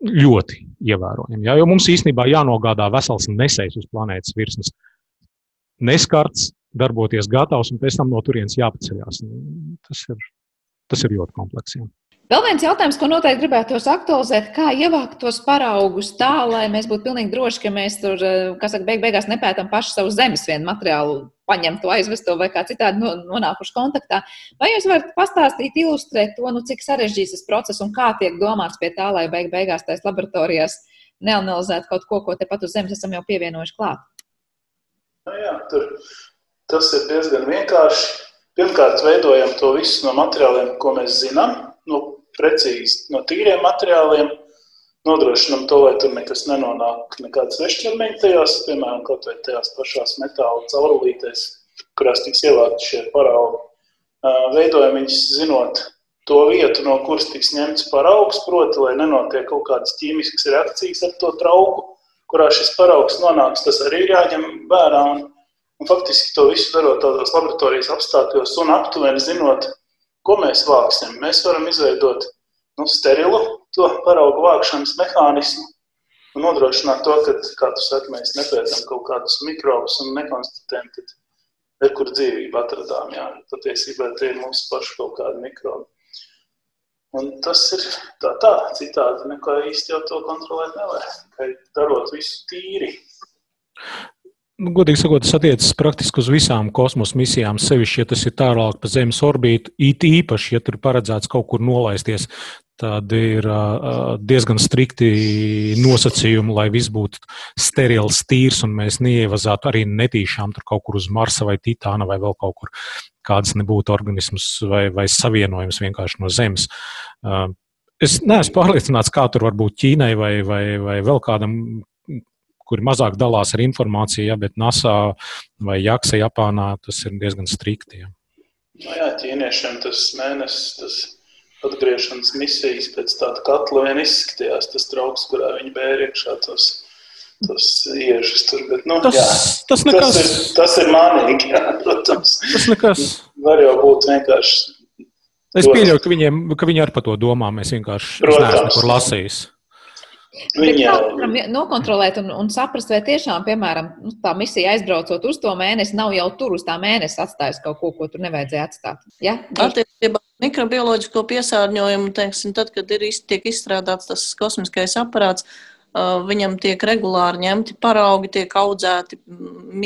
[SPEAKER 6] Ļoti ievērojami. Ja? Jo mums īstenībā jānogādā vesels nesējs uz planētas virsmas. Neskarts, darboties gatavs un pēc tam no turienes jāpaceļās. Nu, tas ir, tas ir ļoti kompleksīgi.
[SPEAKER 2] Vēl viens jautājums, ko noteikti gribētu aktualizēt, kā ievākt tos paraugus tā, lai mēs būtu pilnīgi droši, ka mēs tur, eh, kas saka, beig beigās nepētām pašu savu zemes vienu materiālu, paņemt to, aizvest to vai kā citādi nonākuši kontaktā. Vai jūs varat pastāstīt, ilustrēt to, nu, cik sarežģīts tas process un kā tiek domāts pie tā, lai beig beigās tais laboratorijās neanalizētu kaut ko, ko tepat uz zemes esam jau pievienojuši klāt?
[SPEAKER 8] Nu, jā, tur tas ir diezgan vienkārši. Pirmkārt, veidojam to visu no materiāliem, ko mēs zinām. No precīzi no tīriem materiāliem, nodrošinām to, lai tur nekas nenonāk, nekādas vešķermeņi tajās, piemēram, kaut vai tajās pašās metāla caurulītēs, kurās tiks ievākti šie paraugi. Veidojam viņus zinot to vietu, no kuras tiks ņemts paraugs, proti, lai nenotiek kaut kādas ķīmiskas reakcijas ar to trauku, kurā šis paraugs nonāks, tas arī ir jāņem vērā. Un, un faktiski to visu darot tādos laboratorijas apstākļos un aptuveni zinot, Ko mēs vāksim? Mēs varam izveidot nu, sterilu to paraugu vākšanas mehānismu un nodrošināt to, ka, kā tu saki, mēs nepētām kaut kādus mikrobus un nekonstatējam, ka ir kur dzīvība atradām. Jā, patiesībā tie ir mūsu paši kaut kādi mikrobi. Un tas ir tā, tā citādi, neko īsti jau to kontrolēt nevar. Tikai darot visu tīri.
[SPEAKER 6] Nu, godīgi sakot, tas attiecas praktiski uz visām kosmosa misijām. Sevišķi, ja tas ir tālāk pa Zemes orbītu, it īpaši, ja tur ir paredzēts kaut kur nolaisties, tad ir diezgan strikti nosacījumi, lai viss būtu sterils, tīrs un mēs neievazātu arī netīšām tur kaut kur uz Marsa vai Titāna vai vēl kaut kur kādas nebūtu organismus vai, vai savienojums vienkārši no Zemes. Es neesmu pārliecināts, kā tur var būt Ķīnai vai, vai, vai vēl kādam kuri mazāk dalās ar informāciju, ja, bet NASA vai Jaksa Japānā tas ir diezgan strikti. Ja.
[SPEAKER 8] No nu jā, ķīniešiem tas mēnesis, tas atgriešanās misijas pēc tāda katla vien izskatījās, tas trauks, kurā viņi bēra iekšā tos, tos iežus tur. Bet, nu,
[SPEAKER 6] tas,
[SPEAKER 8] jā,
[SPEAKER 6] tas, nekas,
[SPEAKER 8] tas, ir, tas ir manīgi, jā, protams.
[SPEAKER 6] Tas nekas.
[SPEAKER 8] Var jau būt vienkārši.
[SPEAKER 6] Es pieļauju, ka, viņiem, ka viņi ar par to domā. Mēs vienkārši neesam nekur lasījuši.
[SPEAKER 2] Viņa... Varam nokontrolēt un, un saprast, vai tiešām, piemēram, nu, tā misija aizbraucot uz to mēnesi, nav jau tur uz tā mēnesi atstājis kaut ko, ko tur nevajadzēja atstāt? Ja?
[SPEAKER 7] Attiecībā mikrobioloģisko piesārņojumu, teiksim, tad, kad ir, tiek izstrādāts tas kosmiskais aparāts, viņam tiek regulāri ņemti paraugi, tiek audzēti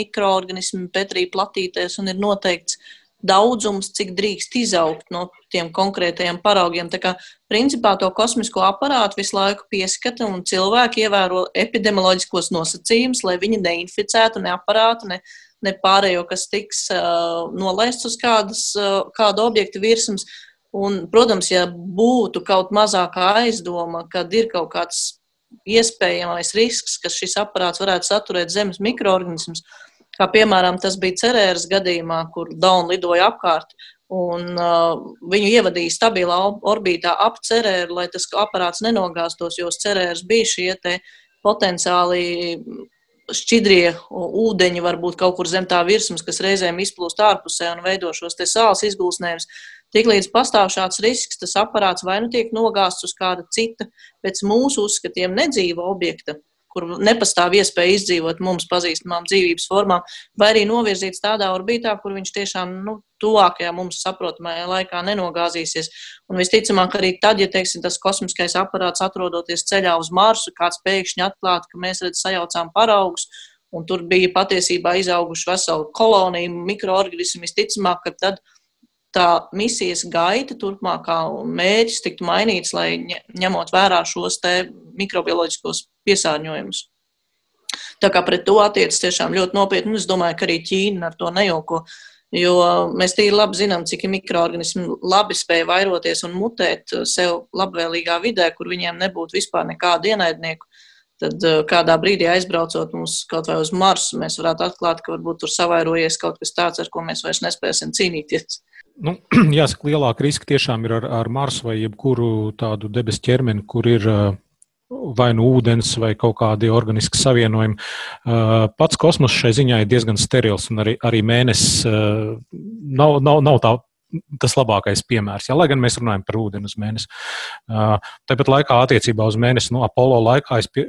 [SPEAKER 7] mikroorganismi Petrī platītēs un ir noteikts daudzums, cik drīkst izaugt no tiem konkrētajiem paraugiem. Tā kā principā to kosmisko aparātu visu laiku pieskata un cilvēki ievēro epidemioloģiskos nosacījumus, lai viņi neinficētu ne aparātu, ne, ne pārējo, kas tiks uh, nolaists uz kādas, uh, kādu objektu virsmas. Un, protams, ja būtu kaut mazākā aizdoma, kad ir kaut kāds iespējamais risks, ka šis aparāts varētu saturēt zemes mikroorganismus, kā piemēram tas bija cerēras gadījumā, kur Dauna lidoja apkārt. Un, uh, viņu ievadīja stabilā orbītā ap cerēru, lai tas aparāts nenogāztos, jo cerēras bija šie potenciāli šķidrie ūdeņi, varbūt kaut kur zem tā virsmas, kas reizēm izplūst ārpusē un veido šos sāls izgulsnējumus. Tiklīdz pastāv šāds risks, tas aparāts vai nu tiek nogāzts uz kāda cita, pēc mūsu uzskatiem nedzīva objekta, kur nepastāv iespēja izdzīvot mums pazīstamām dzīvības formām, vai arī novirzīts tādā orbītā, kur viņš tiešām nu, tuvākajā mums saprotamajā laikā nenogāzīsies. Un visticamāk, arī tad, ja teiksim, tas kosmiskais aparāts atrodoties ceļā uz Marsu, kāds pēkšņi atklātu, ka mēs redzam, sajaucām paraugus. Un tur bija patiesībā izauguši vesela kolonija mikroorganismu. Visticamāk, ka tad tā misijas gaita turpmākā un mērķis tiktu mainīts, lai ņemot vērā šos mikrobioloģiskos piesārņojumus. Tā kā pret to attiecas tiešām ļoti nopietni, un es domāju, ka arī Ķīna ar to nejauko. Jo mēs tīri labi zinām, cik mikroorganismi labi spēj vairoties un mutēt sev labvēlīgā vidē, kur viņiem nebūtu vispār nekādu ienaidnieku. Tad eh, kādā brīdī aizbraucot mums kaut vai uz Marsu, mēs varētu atklāt, ka varbūt tur savairojies kaut kas tāds, ar ko mēs vairs nespēsim cīnīties.
[SPEAKER 6] Nu, jāsaka, lielāka riska tiešām ir ar, ar Marsu vai jebkuru tādu debesu ķermeni, kur ir vai nu ūdens, vai kaut kādi organiski savienojumi. Pats kosmos šai ziņā ir diezgan sterils, un arī, arī mēnesis nav, nav, nav tā tas labākais piemērs. Ja, lai gan mēs runājam par ūdeni uz mēnesi. Tāpat laikā attiecībā uz mēnesi, nu, Apollo laikā, es pie,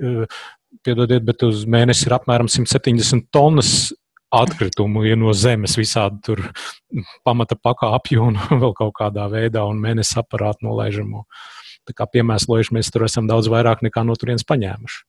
[SPEAKER 6] piedodiet, bet uz mēnesi ir apmēram 170 tonnas atkritumu ja no zemes, visādi tur pamata pakāpju un vēl kaut kādā veidā, un mēnesis aparātu nolaižamo. Tā kā piemēslojuši mēs tur esam daudz vairāk nekā no turienes paņēmuši.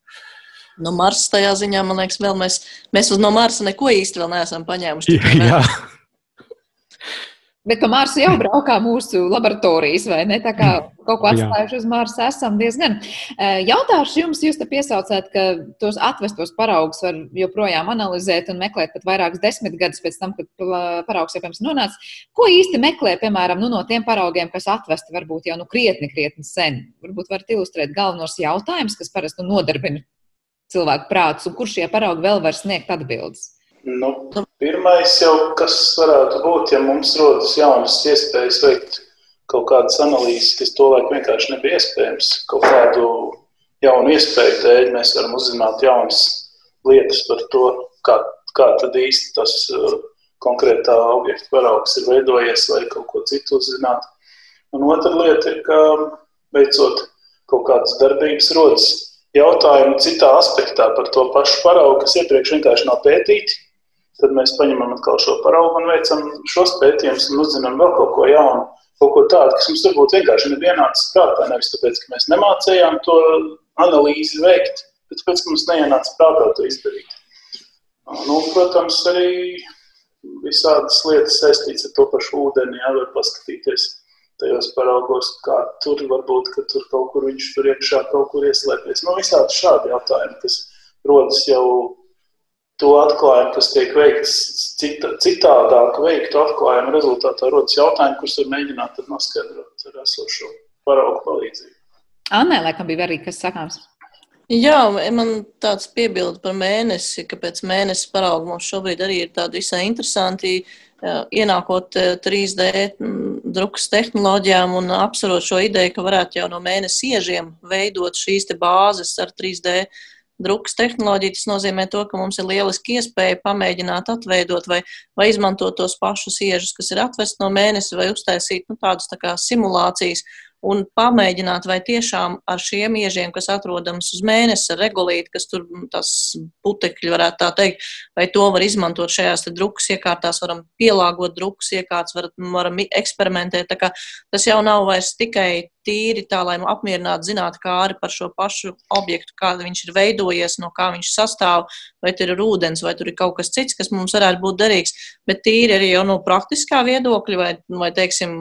[SPEAKER 7] No Marsa tajā ziņā, man liekas, vēl mēs, mēs uz no Marsa neko īsti vēl neesam paņēmuši.
[SPEAKER 6] Jā.
[SPEAKER 2] Bet pa Marsu jau braukā mūsu laboratorijas, vai ne? Tā kā kaut ko atstājuši uz Marsa esam diezgan. Jautāšu jums, jūs te piesaucāt, ka tos atvestos paraugus var joprojām analizēt un meklēt pat vairākus desmit gadus pēc tam, kad paraugs jau pirms nonāca. Ko īsti meklē, piemēram, nu, no tiem paraugiem, kas atvesti varbūt jau nu krietni, krietni sen? Varbūt varat ilustrēt galvenos jautājumus, kas parasti nu, nodarbina cilvēku prātus, un kur šie paraugi vēl var sniegt atbildes?
[SPEAKER 8] Nu, pirmais jau, kas varētu būt, ja mums rodas jaunas iespējas veikt kaut kādas analīzes, kas tolaik vienkārši nebija iespējams. Kaut kādu jaunu iespēju dēļ mēs varam uzzināt jaunas lietas par to, kā, kā tad īsti tas uh, konkrētā objekta paraugs ir veidojies, vai kaut ko citu uzzināt. Un otra lieta ir, ka veicot kaut kādas darbības rodas jautājumi citā aspektā par to pašu paraugu, kas iepriekš vienkārši nav pētīti Tad mēs paņemam atkal šo paraugu un veicam šos pētījumus un uzzinām vēl kaut ko jaunu. kaut ko tādu, kas mums varbūt vienkārši nebija ienācis prātā. Nevis tāpēc, ka mēs nemācījām to analīzi veikt, bet tāpēc, ka mums neienāca prātā to izdarīt. Nu, protams, arī visādas lietas saistītas ar to pašu ūdeni, jā, var paskatīties tajos paraugos, kā tur varbūt, ka tur kaut kur viņš tur iekšā kaut kur ieslēpies. Nu, visādi šādi jautājumi, kas rodas jau to atklājumu, kas tiek veikts cita, citādāk veiktu atklājumu rezultātā, rodas jautājumi, kurus var mēģināt noskaidrot ar esošo paraugu palīdzību.
[SPEAKER 2] Annē, laikam, bija arī kas sakāms.
[SPEAKER 7] Jā, man tāds piebildi par mēnesi, ka pēc mēnesis parauga mums šobrīd arī ir tādi visai interesanti ienākot 3D drukas tehnoloģijām un apsverot šo ideju, ka varētu jau no mēnesi iežiem veidot šīs bāzes ar 3D drukas tehnoloģiju. Tas nozīmē to, ka mums ir lieliski iespēja pamēģināt atveidot vai, vai izmantot tos pašus iežus, kas ir atvest no mēnesi, vai uztaisīt nu, tādas tā kā simulācijas un pamēģināt, vai tiešām ar šiem iežiem, kas atrodams uz mēnesi, ar regulīti, kas tur tas putekļi varētu tā teikt, vai to var izmantot šajās drukas iekārtās, varam pielāgot drukas iekārtas, var, varam eksperimentēt. Tas jau nav vairs tikai tīri tā, lai apmierinātu zinātnē par šo pašu objektu, kā viņš ir veidojies, no kā viņš sastāv, vai tur ir ūdens, vai tur ir kaut kas cits, kas mums varētu būt derīgs. Bet tīri arī no praktiskā viedokļa, vai, vai teiksim,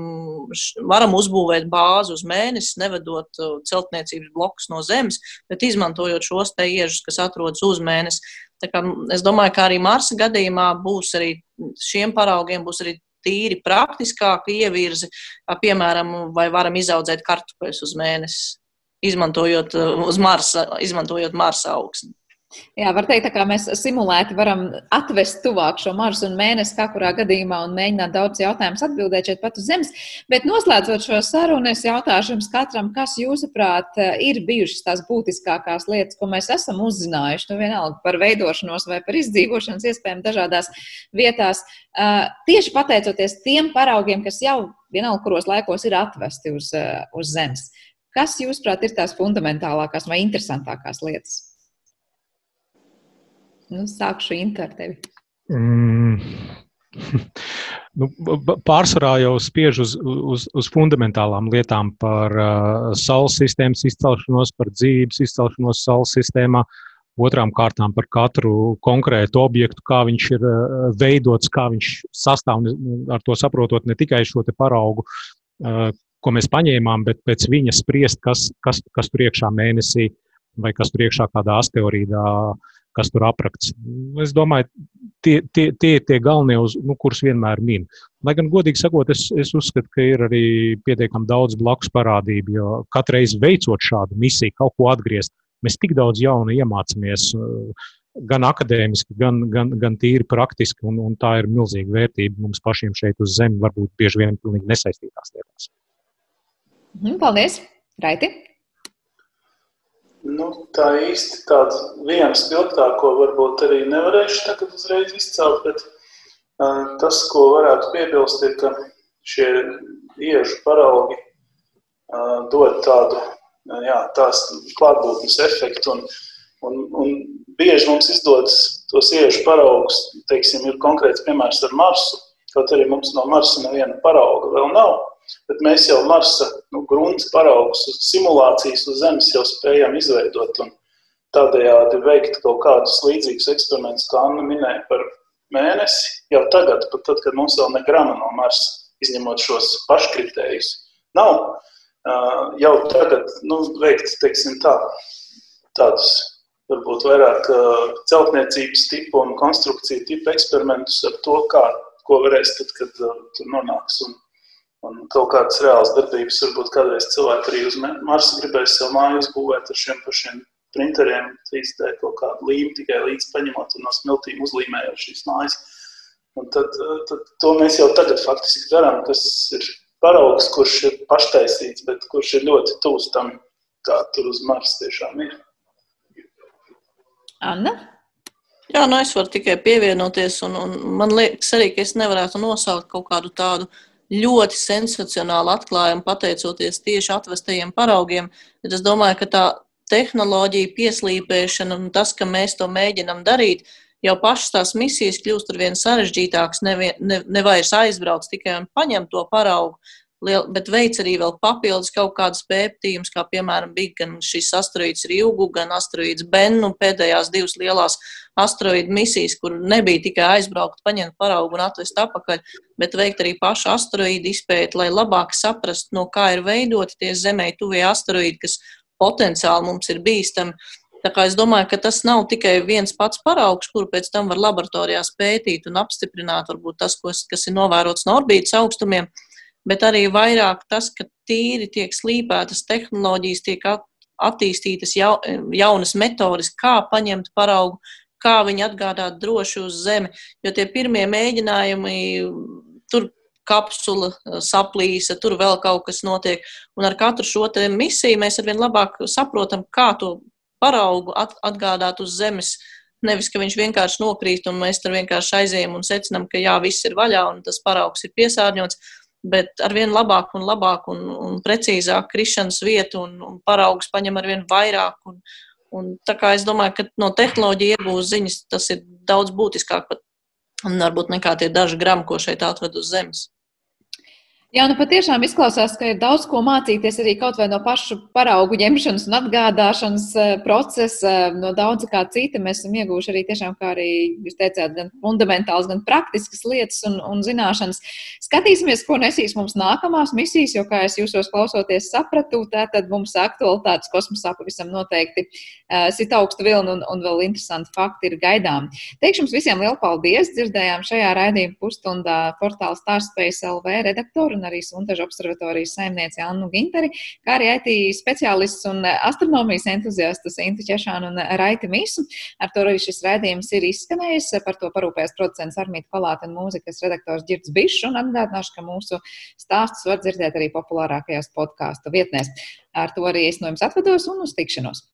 [SPEAKER 7] varam uzbūvēt bāzi uz mēnesi, nevedot uh, celtniecības blokus no zemes, bet izmantojot šos te iežus, kas atrodas uz mēnesi. Es domāju, ka arī Marsa gadījumā būs arī šiem paraugiem būs arī tīri praktiskāka ievirzi, piemēram, vai varam izaudzēt kartupeļus uz mēnesi, izmantojot uz Marsa, izmantojot Marsa augsni.
[SPEAKER 2] Jā, var teikt, ka mēs simulēti varam atvest tuvāk šo marsu un mēnesi, kā kurā gadījumā, un mēģināt daudz jautājumus atbildēt šeit pat uz zemes. Bet noslēdzot šo sarunu, es jautāšu jums katram, kas jūsuprāt ir bijušas tās būtiskākās lietas, ko mēs esam uzzinājuši, nu vienalga par veidošanos vai par izdzīvošanas iespējām dažādās vietās, tieši pateicoties tiem paraugiem, kas jau vienalga kuros laikos ir atvesti uz, uz zemes. Kas, jūsuprāt, ir tās fundamentālākās vai interesantākās lietas? Nu, sākšu Intu ar tevi. Mm.
[SPEAKER 6] Nu, pārsvarā jau spiež uz, uz, uz fundamentālām lietām par uh, saules sistēmas izcelšanos, par dzīves izcelšanos saules sistēmā, otrām kārtām par katru konkrētu objektu, kā viņš ir uh, veidots, kā viņš sastāv, ar to saprotot ne tikai šo paraugu, uh, ko mēs paņēmām, bet pēc viņa spriest, kas, kas, kas tur iekšā mēnesī vai kas tur iekšā kādā asteroīdā uh, kas tur aprakts. Es domāju, tie, tie, tie ir tie galvenie, uz, nu, kurus vienmēr min. Lai gan, godīgi sakot, es, es uzskatu, ka ir arī pietiekami daudz blakus parādību, jo katru reizi veicot šādu misiju, kaut ko atgriezt, mēs tik daudz jaunu iemācāmies. Gan akadēmiski, gan, gan, gan tīri praktiski, un, un tā ir milzīga vērtība mums pašiem šeit uz Zemes, varbūt bieži vien pilnīgi nesaistītās lietās.
[SPEAKER 2] Mhm, paldies! Raiti!
[SPEAKER 8] Nu, tā īsti tāds viens spilgtāk, ko varbūt arī nevarēšu tagad uzreiz izcelt, bet uh, tas, ko varētu piebilst, ir, ka šie iežu paraugi uh, dod tādu, jā, tās klātbūtnes efektu un, un, un bieži mums izdodas tos iežu paraugus, teiksim, ir konkrēts piemērs ar Marsu, kaut arī mums no Marsa neviena parauga vēl nav, bet mēs jau Marsa nu, grunts paraugus, simulācijas uz Zemes jau spējam izveidot un tādējādi veikt kaut kādus līdzīgus eksperimentus, kā Anna minēja par mēnesi, jau tagad, pat tad, kad mums vēl ne grama no Marsa, izņemot šos paškritējus, nav jau tagad nu, veikt, teiksim tā, tādus varbūt vairāk celtniecības tipu un konstrukciju tipu eksperimentus ar to, kā, ko varēs tad, kad tur nonāks un Un kaut kādas reālas darbības, varbūt kādreiz cilvēki arī uz Marsa gribēs sev māju uzbūvēt ar šiem pašiem printeriem, 3D kaut kādu līmu tikai līdz paņemot un no smiltīm uzlīmējot šīs mājas. Un tad, tad to mēs jau tagad faktiski darām. Tas ir paraugs, kurš ir paštaisīts, bet kurš ir ļoti tūs tam, kā tur uz Marsa tiešām ir.
[SPEAKER 2] Anna?
[SPEAKER 7] Jā, nu es varu tikai pievienoties, un, un man liekas arī, ka es nevarētu nosaukt kaut kādu tādu uh, ļoti sensacionāli atklājumi pateicoties tieši atvestajiem paraugiem. Bet es domāju, ka tā tehnoloģija pieslīpēšana un tas, ka mēs to mēģinam darīt, jau pašas tās misijas kļūst ar vien sarežģītākas. Nevien, ne, nevairs aizbrauc tikai un paņem to paraugu, liel, bet veic arī vēl papildus kaut kādus pētījumus, kā piemēram bija gan šis asteroīds Rīgu, gan asteroīds Bennu, pēdējās divas lielās asteroīdu misijas, kur nebija tikai aizbraukt, paņemt paraugu un atvest atpakaļ, bet veikt arī pašu asteroīdu izpēti, lai labāk saprastu, no kā ir veidoti tie zemē tuvie asteroīdi, kas potenciāli mums ir bīstami. Tā kā es domāju, ka tas nav tikai viens pats paraugs, kuru pēc tam var laboratorijās pētīt un apstiprināt, varbūt tas, kas ir novērots no orbītas augstumiem, bet arī vairāk tas, ka tīri tiek slīpētas tehnoloģijas, tiek attīstītas jaunas metodes, kā paņemt paraugu, kā viņu atgādāt droši uz Zemi. Jo tie pirmie mēģinājumi, tur kapsula saplīsa, tur vēl kaut kas notiek. Un ar katru šo misiju mēs arvien labāk saprotam, kā to paraugu atgādāt uz zemes. Nevis, ka viņš vienkārši nokrīt un mēs tur vienkārši aizējām un secinām, ka jā, viss ir vaļā un tas paraugs ir piesārņots, bet ar vien labāk un labāk un, un precīzāk krišanas vietu un, un paraugs paņem ar vien vairāk. Un, un tā kā es domāju, ka no tehnoloģija iegūst ziņas, tas ir daudz būtiskāk pat un varbūt nekā tie daži grami, ko šeit atved uz zemes.
[SPEAKER 2] Jā, nu patiešām izklausās, ka ir daudz ko mācīties arī kaut vai no pašu paraugu ņemšanas un atgādāšanas eh, procesa, no daudz kā cita. Mēs esam ieguvuši arī tiešām, kā arī jūs teicāt, gan fundamentāls, gan praktiskas lietas un, un zināšanas. Skatīsimies, ko nesīs mums nākamās misijas, jo, kā es jūsos klausoties sapratu, tā tad mums aktualitātes kosmosā pavisam noteikti uh, sit augstu vilnu un, un vēl interesanti fakti ir gaidām. Teikšu jums visiem lielu paldies! Dzirdējām šajā raidījuma pusstundā portāla Starspace LV redaktoru un arī Suntažu observatorijas saimnieci Annu Ginteri, kā arī IT speciālists un astronomijas entuziastus Intu Češānu un Raiti Misu. Ar to arī šis raidījums ir izskanējis. Par to parūpēs producents Armīta Palāta un mūzikas redaktors Girds Bišs. Un atgādināšu, ka mūsu stāstus var dzirdēt arī populārākajās podkāstu vietnēs. Ar to arī es no jums atvados un uz tikšanos!